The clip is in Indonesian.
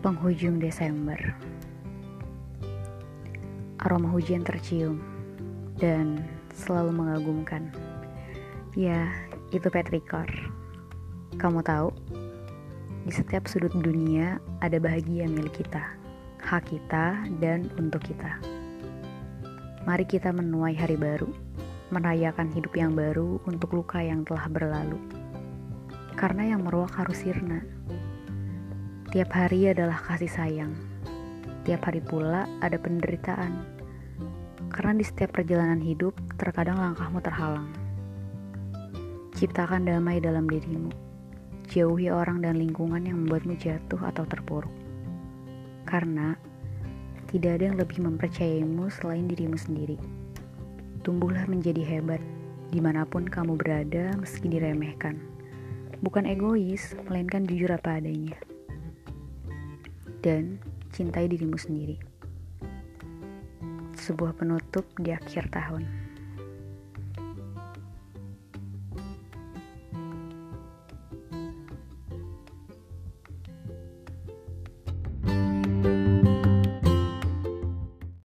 Penghujung Desember. Aroma hujan tercium Dan selalu mengagumkan. Ya, itu Petrikor. Kamu tahu? Di setiap sudut dunia ada bahagia milik kita Hak kita dan untuk kita. Mari kita menuai hari baru Merayakan hidup yang baru untuk luka yang telah berlalu. Karena yang meruak harus sirna Tiap hari adalah kasih sayang. Tiap hari pula ada penderitaan. Karena di setiap perjalanan hidup, terkadang langkahmu terhalang. Ciptakan damai dalam dirimu. Jauhi orang dan lingkungan yang membuatmu jatuh atau terpuruk. Karena tidak ada yang lebih mempercayaimu selain dirimu sendiri. Tumbuhlah menjadi hebat di mana pun kamu berada meski diremehkan. Bukan egois, melainkan jujur apa adanya dan cintai dirimu sendiri. Sebuah penutup di akhir tahun.